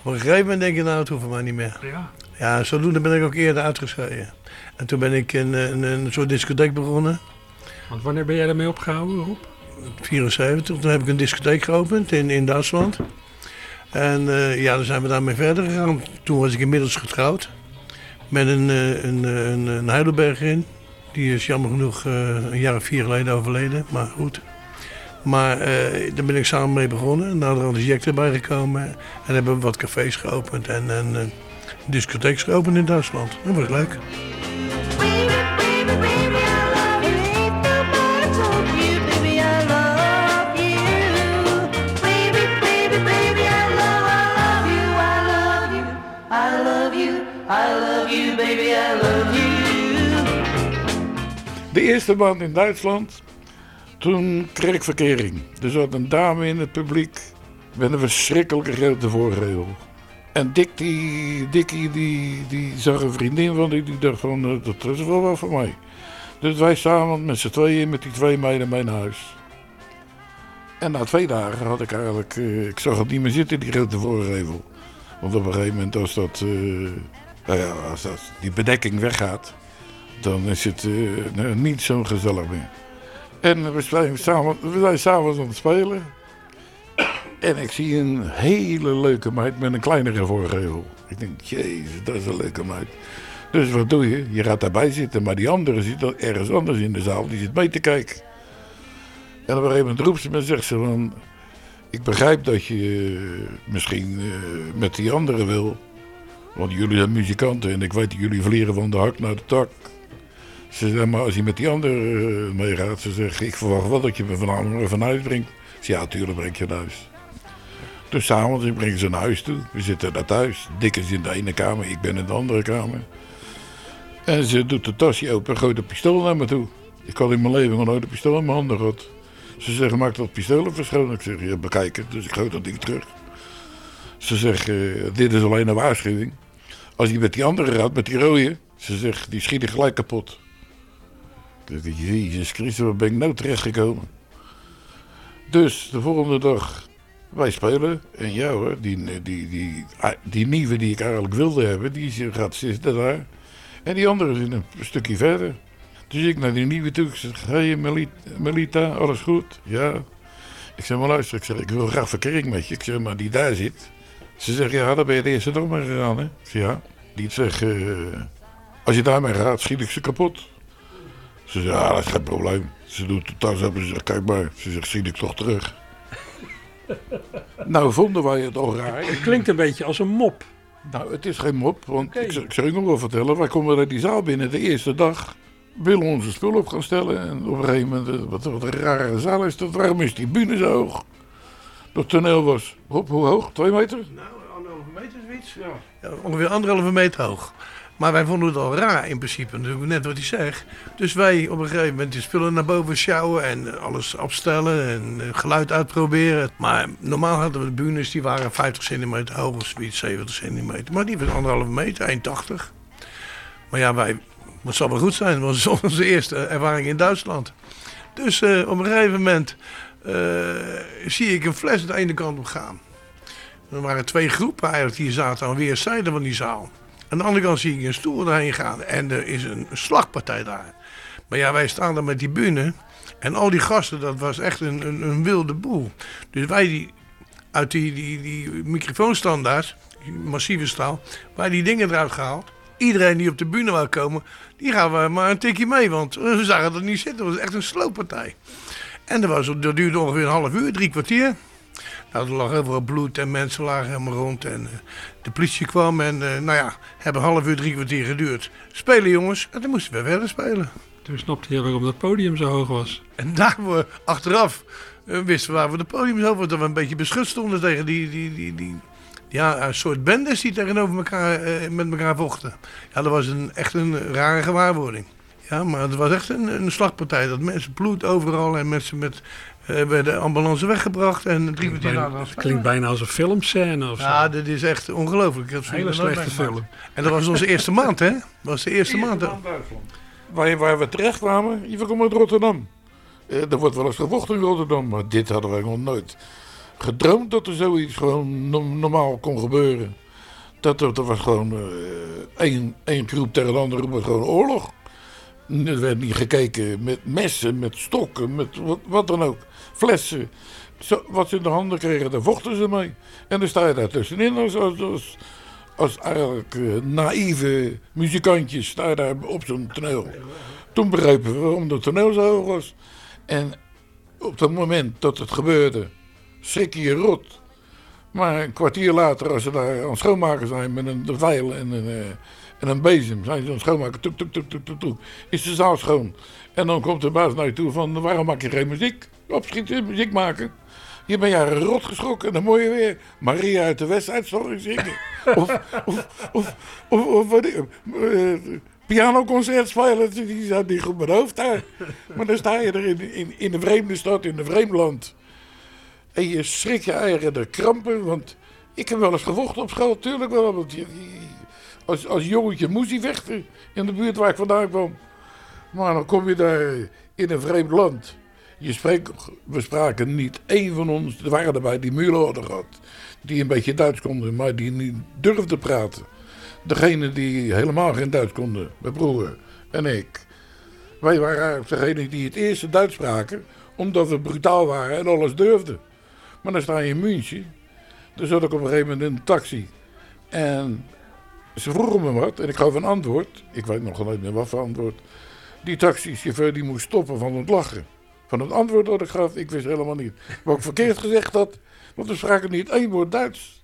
Op een gegeven moment denk je, nou het hoeft voor mij niet meer. Ja. Ja, zodoende ben ik ook eerder uitgeschreven. En toen ben ik een, een, een soort discotheek begonnen. Want wanneer ben jij daarmee opgehouden, Rob? 74. Toen heb ik een discotheek geopend in, in Duitsland. En uh, ja, dan zijn we daarmee verder gegaan. Toen was ik inmiddels getrouwd. Met een, uh, een, een, een Heidelbergerin. Die is jammer genoeg een jaar of vier geleden overleden. Maar goed. Maar daar ben ik samen mee begonnen. Naderhand is Jack erbij gekomen. En hebben we wat cafés geopend. En een discotheek geopend in Duitsland. Dat was leuk. De eerste maand in Duitsland, toen kreeg ik verkering. Er zat een dame in het publiek met een verschrikkelijke grote voorregel. En Dick, die, Dickie, die, die zag een vriendin van die, die dacht van, uh, dat is wel wat voor mij. Dus wij samen met z'n tweeën met die twee meiden naar huis. En na twee dagen had ik eigenlijk, uh, ik zag het niet meer zitten, die grote voorgevel. Want op een gegeven moment als dat, uh, nou ja, als dat, die bedekking weggaat, dan is het uh, niet zo gezellig meer. En we zijn samen, we zijn samen aan het spelen. En ik zie een hele leuke meid met een kleinere voorgevel. Ik denk, jezus, dat is een leuke meid. Dus wat doe je? Je gaat daarbij zitten, maar die andere zit ergens anders in de zaal. Die zit mee te kijken. En op een gegeven moment roept ze me en zegt ze van... Ik begrijp dat je uh, misschien uh, met die andere wil. Want jullie zijn muzikanten en ik weet dat jullie vliegen van de hak naar de tak. Ze zegt, maar als je met die andere uh, meegaat, ze zegt, ik verwacht wel dat je me vanavond even huis brengt. Ze ja, tuurlijk breng je naar huis. Dus s'avonds brengen ze naar huis toe. We zitten daar thuis. Dick is in de ene kamer, ik ben in de andere kamer. En ze doet de tasje open en gooit pistool naar me toe. Ik had in mijn leven nog nooit een pistool in mijn handen gehad. Ze zeggen, maak dat pistool even schoon. Ik zeg, ja, bekijk het. Dus ik gooi dat ding terug. Ze zegt, uh, dit is alleen een waarschuwing. Als je met die andere gaat, met die rode, ze zegt, die schiet gelijk kapot. Jezus Christus, waar ben ik nou terecht gekomen? Dus de volgende dag, wij spelen. En ja hoor, die, die, die, die nieuwe die ik eigenlijk wilde hebben, die gaat zitten daar. En die andere is een stukje verder. Dus ik naar die nieuwe toe. Ik zeg, hey, Melita, alles goed? Ja. Ik zeg, maar luister, ik zeg, ik wil graag verkering met je. Ik zeg, maar die daar zit. Ze zegt, ja, daar ben je de eerste dag mee gegaan, hè? Ja. Die zegt, uh, als je daarmee gaat, schiet ik ze kapot. Ze zegt, ja, dat is geen probleem. Ze doet de tas op en ze zegt, kijk maar. Ze zegt, zie ik toch terug. nou, vonden wij het al raar. Het klinkt een beetje als een mop. Nou, het is geen mop, want okay. ik, ik zou je nog wel vertellen. Wij komen naar die zaal binnen de eerste dag. Willen onze spullen op gaan stellen. En op een gegeven moment, wat, wat een rare zaal is dat. Waarom is die bühne zo hoog? Dat toneel was, op, hoe hoog? Twee meter? Nou, anderhalve meter zoiets. Ja. ja. ongeveer anderhalve meter hoog. Maar wij vonden het al raar in principe, natuurlijk net wat hij zegt. Dus wij op een gegeven moment de spullen naar boven sjouwen en alles afstellen en geluid uitproberen. Maar normaal hadden we de bühnes, die waren 50 centimeter hoog of zoiets, 70 centimeter. Maar die was anderhalve meter, 1,80. Maar ja, wij, het zal wel goed zijn, dat was onze eerste ervaring in Duitsland. Dus uh, op een gegeven moment uh, zie ik een fles de ene kant op gaan. Er waren twee groepen eigenlijk die zaten aan weerszijden van die zaal. Aan de andere kant zie ik een stoel erheen gaan en er is een slagpartij daar. Maar ja, wij staan daar met die bühne En al die gasten, dat was echt een, een, een wilde boel. Dus wij die, uit die, die, die microfoonstandaards, massieve staal, wij die dingen eruit gehaald. Iedereen die op de bühne wou komen, die gaan we maar een tikje mee. Want we zagen dat niet zitten. Het was echt een slooppartij. En dat, was, dat duurde ongeveer een half uur, drie kwartier. Nou, er lag heel veel bloed en mensen lagen helemaal rond. En uh, de politie kwam en uh, nou ja, hebben een half uur, drie kwartier geduurd. Spelen jongens, en dan moesten we verder spelen. Toen snapte je waarom dat podium zo hoog was. En daar we achteraf uh, wisten we waar we de podium zo dat we een beetje beschut stonden tegen die, die, die, die ja, een soort bendes die tegenover elkaar met elkaar vochten. Ja, dat was een, echt een rare gewaarwording. Ja, maar het was echt een, een slagpartij. Dat mensen bloed overal en mensen met uh, werden de ambulance weggebracht en drie kwartier later... Het klinkt bijna als een filmscène of zo. Ja, dit is echt ongelooflijk. Een hele slechte film. En dat was onze eerste maand, hè? Dat was de eerste, maand. maand waar, waar we terecht kwamen, je kwam uit Rotterdam. Uh, er wordt wel eens gevochten in Rotterdam, maar dit hadden wij nog nooit gedroomd dat er zoiets gewoon normaal kon gebeuren. Dat er, er was gewoon uh, één, één groep tegen de andere, was gewoon oorlog. Er werd niet gekeken met messen, met stokken, met wat, wat dan ook flessen. Zo, wat ze in de handen kregen, daar vochten ze mee. En dan sta je daar tussenin als, eigenlijk uh, naïeve muzikantjes sta je daar op zo'n toneel. Toen begrepen we waarom het toneel zo hoog was. En op het moment dat het gebeurde, schrik je rot. Maar een kwartier later, als ze daar aan het schoonmaken zijn met een veil en een, uh, en een bezem, zijn ze het schoonmaken, toek, toek, toek, toek, toek, is de zaal schoon. En dan komt de baas naar je toe van, waarom maak je geen muziek? opschieten, muziek maken. Je bent jaren rot geschrokken en dan moet je weer Maria uit de Westuitstorring zingen. of, of, of, of, of uh, pianoconcert spelen, die staat niet goed mijn hoofd daar. Maar dan sta je er in, in, in een vreemde stad, in een vreemd land. En je schrik je eigen de krampen, want ik heb wel eens gevochten op school, tuurlijk wel. Want je, als, als jongetje moest hij vechten in de buurt waar ik vandaan kwam. Maar dan kom je daar in een vreemd land. Je spreekt, we spraken niet één van ons, er waren erbij die muren gehad. Die een beetje Duits konden, maar die niet durfden praten. Degene die helemaal geen Duits konden, mijn broer en ik. Wij waren degene die het eerste Duits spraken, omdat we brutaal waren en alles durfden. Maar dan sta je in München, dan zat ik op een gegeven moment in een taxi. En ze vroegen me wat en ik gaf een antwoord. Ik weet nog nooit meer wat voor antwoord. Die taxichauffeur die moest stoppen van het lachen van het antwoord dat ik gaf, ik wist helemaal niet wat ik verkeerd gezegd had. Want we spraken niet één woord Duits.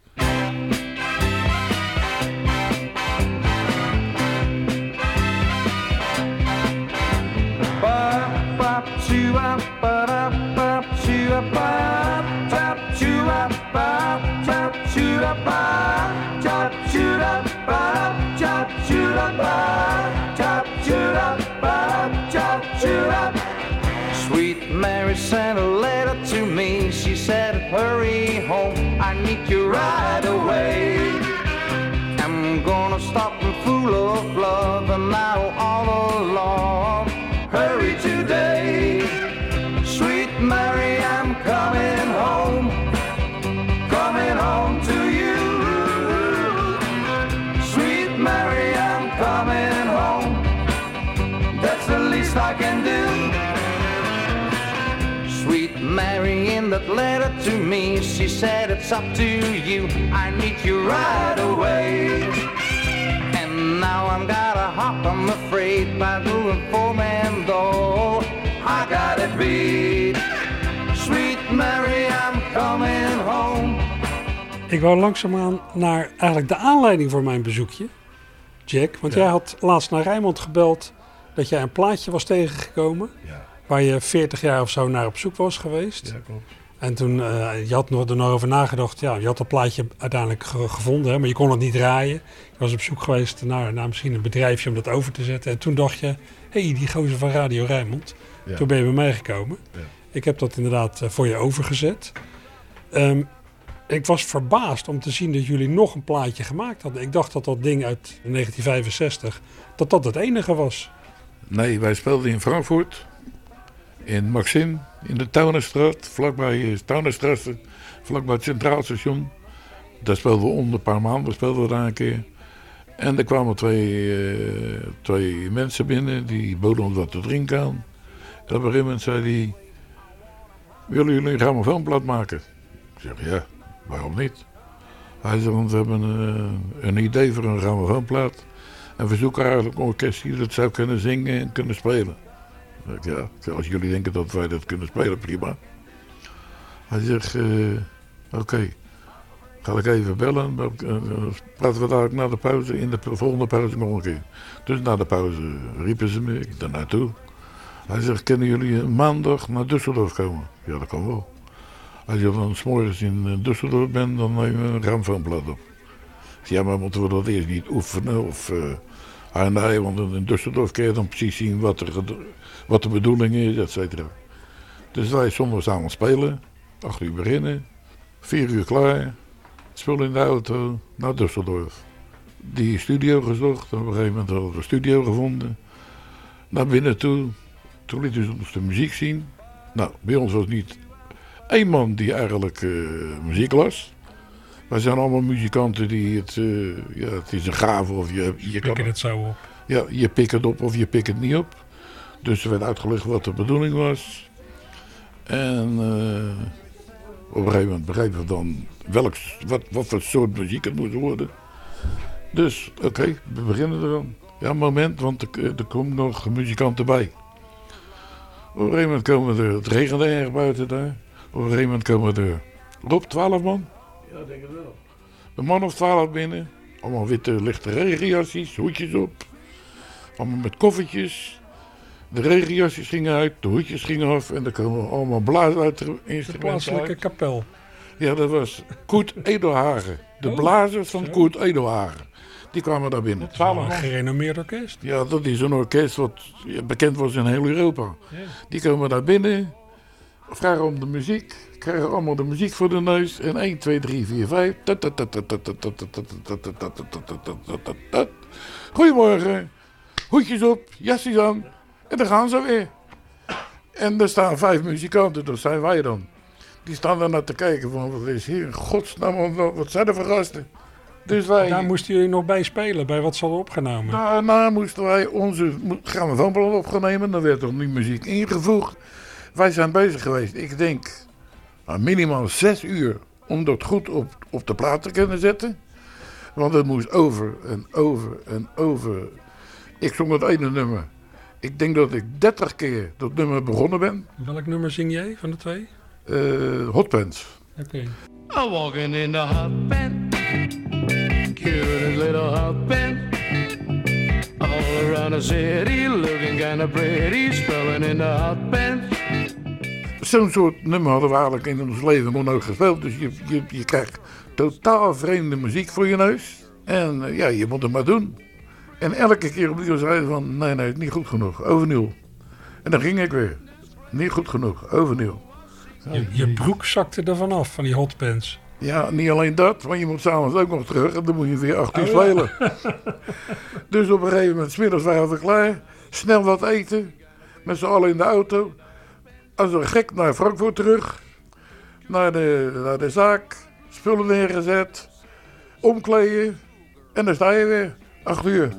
It's up to you. I need you right away. And now I'm gotta hop, I'm afraid, by doing four man though. I got it beat. Sweet Mary, I'm coming home. Ik wou langzaamaan naar eigenlijk de aanleiding voor mijn bezoekje, Jack. Want ja. jij had laatst naar Rijnmond gebeld dat jij een plaatje was tegengekomen. Ja waar je 40 jaar of zo naar op zoek was geweest. Ja, klopt. En toen, uh, je had er nog over nagedacht, ja, je had dat plaatje uiteindelijk gevonden, hè, maar je kon het niet draaien. Je was op zoek geweest naar, naar misschien een bedrijfje om dat over te zetten. En toen dacht je, hé, hey, die gozer van Radio Rijnmond. Toen ben je bij mij gekomen. Ja. Ik heb dat inderdaad uh, voor je overgezet. Um, ik was verbaasd om te zien dat jullie nog een plaatje gemaakt hadden. Ik dacht dat dat ding uit 1965, dat dat het enige was. Nee, wij speelden in Frankfurt in Maxim, in de Taunerstraat, vlakbij uh, Taunerstraat, vlakbij het Centraal Station. Daar speelden we onder een paar maanden, speelden we daar een keer. En er kwamen twee, uh, twee mensen binnen, die boden ons wat te drinken aan. En op een gegeven moment zei hij, willen jullie een grammofoonplaat maken? Ik zeg, ja, waarom niet? Hij zei, want we hebben een, een idee voor een grammofoonplaat. En we zoeken eigenlijk een orkest die dat zou kunnen zingen en kunnen spelen. Ja, als jullie denken dat wij dat kunnen spelen, prima. Hij zegt, uh, oké, ga ik even bellen. Dan praten we daar na de pauze, in de volgende pauze nog een keer. Dus na de pauze riepen ze me, ik. Hij zegt, kunnen jullie maandag naar Düsseldorf komen? Ja, dat kan wel. Als je dan s'morgens in eh, Düsseldorf bent, dan neem je een gramfoonplaat op. Ja, maar moeten we dat eerst niet oefenen? Of, ah, nee, want in Düsseldorf kun je dan precies zien wat, er, wat de bedoeling is, et cetera. Dus wij samen spelen, acht uur beginnen, vier uur klaar, spul in de auto naar Düsseldorf. Die studio gezocht, op een gegeven moment hadden we een studio gevonden. Naar binnen toe, toen lieten ze ons de muziek zien. Nou, bij ons was niet één man die eigenlijk uh, muziek las. Wij zijn allemaal muzikanten die het, uh, ja, het is een gave of je, je kan het zo op. Ja, je pikt het op of je pikt het niet op. Dus er werd uitgelegd wat de bedoeling was. En uh, op een gegeven moment begrepen we dan welk, wat, wat voor soort muziek het moest worden. Dus oké, we beginnen er dan. Ja, moment, want er, er komen nog muzikanten bij. Op een gegeven moment komen we er, het regende erg buiten daar. Op een gegeven moment komen er, Rob, 12 man? Ja, denk ik wel. Een man of 12 binnen. Allemaal witte lichte regenjassies, hoedjes op. Allemaal met koffertjes. De regenjasjes gingen uit, de hoedjes gingen af en er komen allemaal blazen uit de instrumenten De plaatselijke kapel. Ja, dat was Koert Edelhagen. De oh, blazers van Koert Edelhagen. Die kwamen daar binnen. Twaalf een gerenommeerd orkest. Ja, dat is een orkest wat bekend was in heel Europa. Die komen daar binnen, vragen om de muziek, krijgen allemaal de muziek voor de neus. En 1, 2, 3, 4, 5. Goedemorgen. Hoedjes op, jasjes aan. En dan gaan ze weer. En er staan vijf muzikanten, dat zijn wij dan. Die staan daar naar te kijken van, wat is hier? Godsnaam, wat zijn er voor gasten? Dus wij... Daar moesten jullie nog bij spelen, bij wat ze hadden opgenomen? Daarna moesten wij onze grammofoonplaat opgenomen. Dan werd er nu muziek ingevoegd. Wij zijn bezig geweest, ik denk, nou, minimaal zes uur om dat goed op, op de plaat te kunnen zetten. Want het moest over en over en over. Ik zong het ene nummer. Ik denk dat ik 30 keer dat nummer begonnen ben. Welk nummer zing jij van de twee? Uh, hot Pants. Oké. Okay. I'm walking in the hot pants. Cute little hot pants. All around the city looking kind of pretty. Spelling in the hot pants. Zo'n soort nummer hadden we eigenlijk in ons leven nog nooit gespeeld. Dus je, je, je krijgt totaal vreemde muziek voor je neus. En uh, ja, je moet het maar doen. En elke keer opnieuw zei van, nee, nee, niet goed genoeg, overnieuw. En dan ging ik weer. Niet goed genoeg, overnieuw. Je, je broek zakte er vanaf, van die hotpants. Ja, niet alleen dat, want je moet s'avonds ook nog terug en dan moet je weer acht uur oh, spelen. dus op een gegeven moment, smiddags waren we klaar, snel wat eten, met z'n allen in de auto. Als een gek naar Frankfurt terug, naar de, naar de zaak, spullen neergezet, omkleden en dan sta je weer. Acht uur.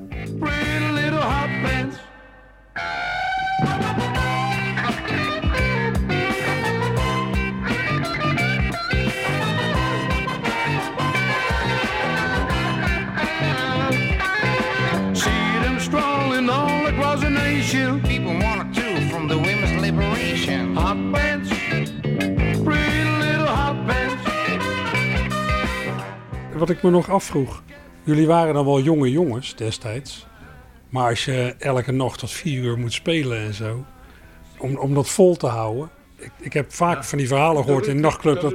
Wat ik me nog afvroeg. Jullie waren dan wel jonge jongens destijds. Maar als je elke nacht tot vier uur moet spelen en zo. Om, om dat vol te houden. Ik, ik heb vaak van die verhalen gehoord in de nachtclub. Dat,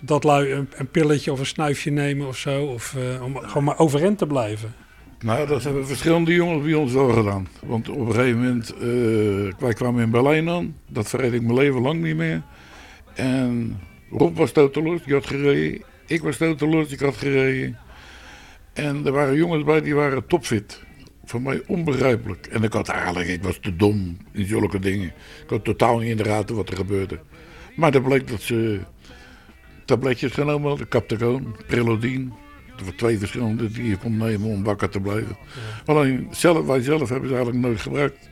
dat lui een, een, pilletje of een snuifje nemen of zo. Of uh, om gewoon maar overeind te blijven. Nou, dat hebben verschillende jongens bij ons wel gedaan. Want op een gegeven moment, uh, wij kwamen in Berlijn aan. Dat verreed ik mijn leven lang niet meer. En Rob was toteloos, die had gereden. Ik was toteloos, ik had gereden. En er waren jongens bij die waren topfit. Voor mij onbegrijpelijk. En ik had eigenlijk, ik was te dom in zulke dingen. Ik had totaal niet in de gaten wat er gebeurde. Maar dan bleek dat ze tabletjes genomen hadden. Captagon, Prelodine. Waren twee verschillende die je kon nemen om wakker te blijven. Ja. Alleen zelf, wij zelf hebben ze eigenlijk nooit gebruikt.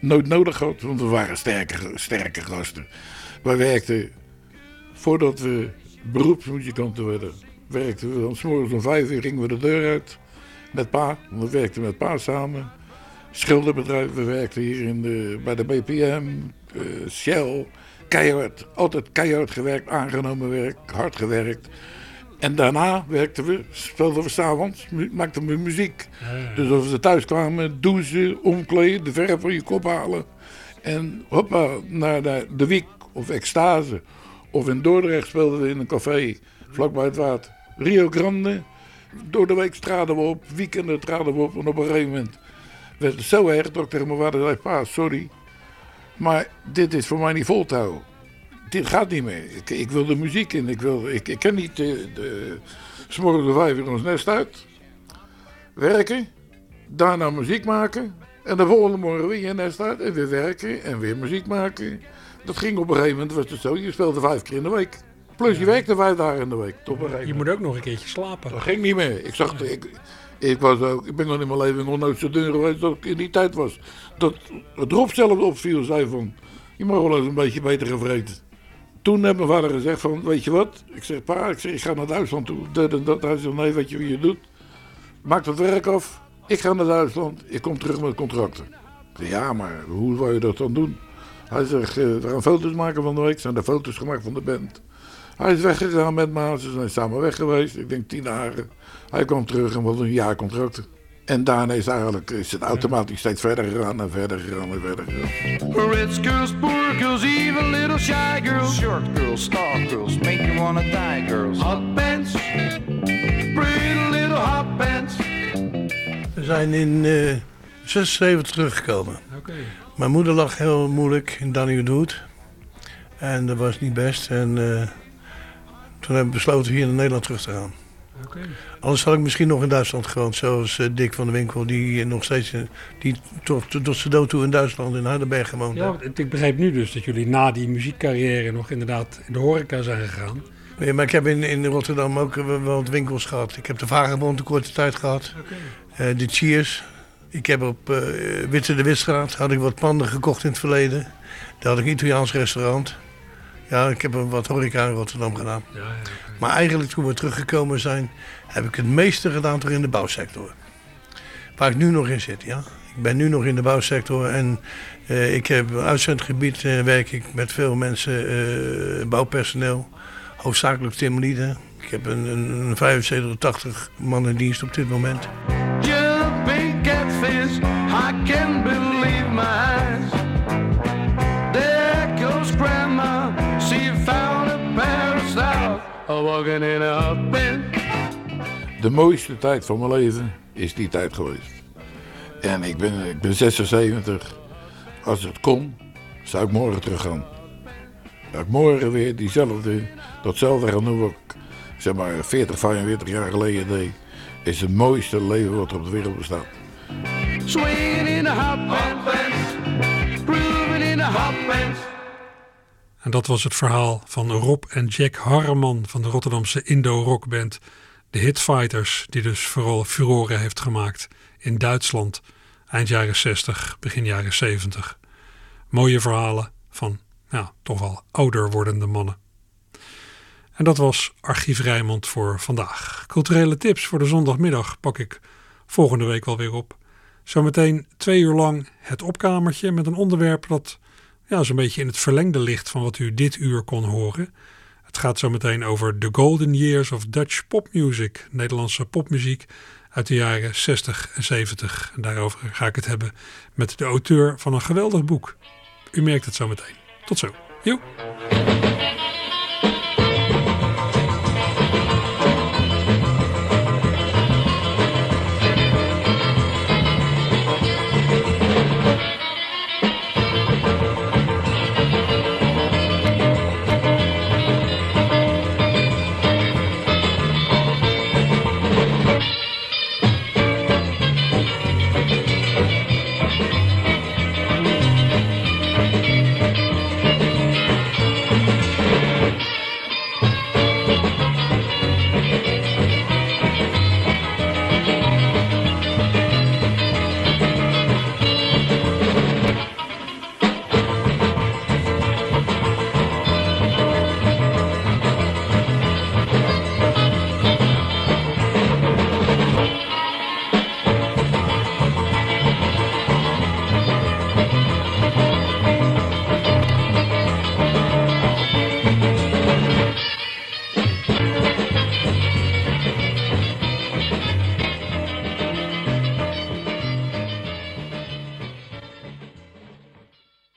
nooit nodig gehad, want we waren sterke, sterke gasten. Wij werkten, voordat we beroepsmuzikanten werden, werkten we dan s'morgens om vijf uur gingen we de deur uit met pa. We werkten met pa samen. Schilderbedrijf, we werkten hier in de, bij de BPM, uh, eh, Shell. Keihard, altijd keihard gewerkt, aangenomen werk, hard gewerkt. En daarna werkten we, speelden we s'avonds, maakten we muziek. Dus als we thuis kwamen, douchen, omkleden, de verf van je kop halen. En hoppa, naar de, de Wiek of Extase. Of in Dordrecht speelden we in een café, vlakbij het water. Rio Grande. Door de week traden we op, weekenden traden we op. En op een gegeven moment werd het zo erg dat ik tegen mijn vader zei, pa, sorry. Maar dit is voor mij niet vol dit gaat niet meer. Ik, ik, wil de muziek in. Ik, wil, ik, ik kan niet de, de, smorgen vijf uur ons nest uit. Werken. Daarna muziek maken. En de volgende morgen weer je nest uit. En weer werken. En weer muziek maken. Dat ging op een gegeven moment. Was het zo. Je speelde vijf keer in de week. Plus je werkte vijf dagen in de week. Tot een je moet ook nog een keertje slapen. Dat ging niet meer. Ik zag... Ik, ik, was ook, ik ben nog in mijn leven nog nooit zo dun geweest dat ik in die tijd was. Dat het Rob zelf opviel, zei van... Je mag wel eens een beetje beter gevreten toen heeft mijn vader gezegd van, weet je wat? Ik zeg, pa, ik, zeg, ik ga naar Duitsland toe. Dat en dat. Hij zegt, nee, weet je wat je doet? Maak het werk af. Ik ga naar Duitsland. Ik kom terug met contracten. Ja, maar hoe wil je dat dan doen? Hij zegt, eh, we gaan foto's maken van de week. Zijn de foto's gemaakt van de band. Hij is weggegaan met me. Ze zijn samen weg geweest. Ik denk tien dagen. Hij kwam terug en wat een jaar contracten. En daarna is, eigenlijk, is het automatisch steeds verder gegaan en verder gegaan en verder gegaan. Rich girls, poor girls, even little shy girls. Short girls, star girls, make you wanna die girls. Hot pants, pretty little hot pants. We zijn in uh, 76 teruggekomen. Okay. Mijn moeder lag heel moeilijk in Danny Hoed. En dat was niet best. En uh, toen hebben we besloten hier naar Nederland terug te gaan. Okay. Anders had ik misschien nog in Duitsland gewoond, zoals uh, Dick van de Winkel, die nog steeds uh, die tot, tot zijn dood toe in Duitsland in Hardenberg gewoond Ja, ik begrijp nu dus dat jullie na die muziekcarrière nog inderdaad in de horeca zijn gegaan. Ja, maar ik heb in, in Rotterdam ook wel wat winkels gehad. Ik heb de Vagebond een korte tijd gehad. Okay. Uh, de Cheers. Ik heb op uh, Witte de Witstraat had ik wat panden gekocht in het verleden. Daar had ik een Italiaans restaurant. Ja, ik heb wat horeca in Rotterdam gedaan. Ja, ja, Maar eigenlijk toen we teruggekomen zijn, heb ik het meeste gedaan toch in de bouwsector. Waar ik nu nog in zit, ja. Ik ben nu nog in de bouwsector en uh, ik heb uitzendgebied, uh, werk ik met veel mensen, uh, bouwpersoneel, hoofdzakelijk timmerlieden. Ik heb een, een, een 75 80 man in dienst op dit moment. I can't believe my eyes. There goes grandma, she found a stars, walking in a bed de mooiste tijd van mijn leven is die tijd geweest. En ik ben, ik ben 76. Als het kon, zou ik morgen terug gaan. Ik morgen weer diezelfde, datzelfde gaan doen ik zeg maar 40, 45 jaar geleden deed. Is het mooiste leven wat er op de wereld bestaat. Swinging in a hot in a hot En dat was het verhaal van Rob en Jack Harreman van de Rotterdamse Indo-rockband de Hitfighters, die dus vooral furore heeft gemaakt in Duitsland eind jaren 60, begin jaren 70. Mooie verhalen van ja, toch wel ouder wordende mannen. En dat was Archief Rijmond voor vandaag. Culturele tips voor de zondagmiddag pak ik volgende week alweer op. Zometeen twee uur lang het opkamertje met een onderwerp dat ja, zo'n beetje in het verlengde ligt van wat u dit uur kon horen. Het gaat zo meteen over The Golden Years of Dutch Pop Music, Nederlandse popmuziek uit de jaren 60 en 70. En daarover ga ik het hebben met de auteur van een geweldig boek. U merkt het zo meteen. Tot zo. Joe.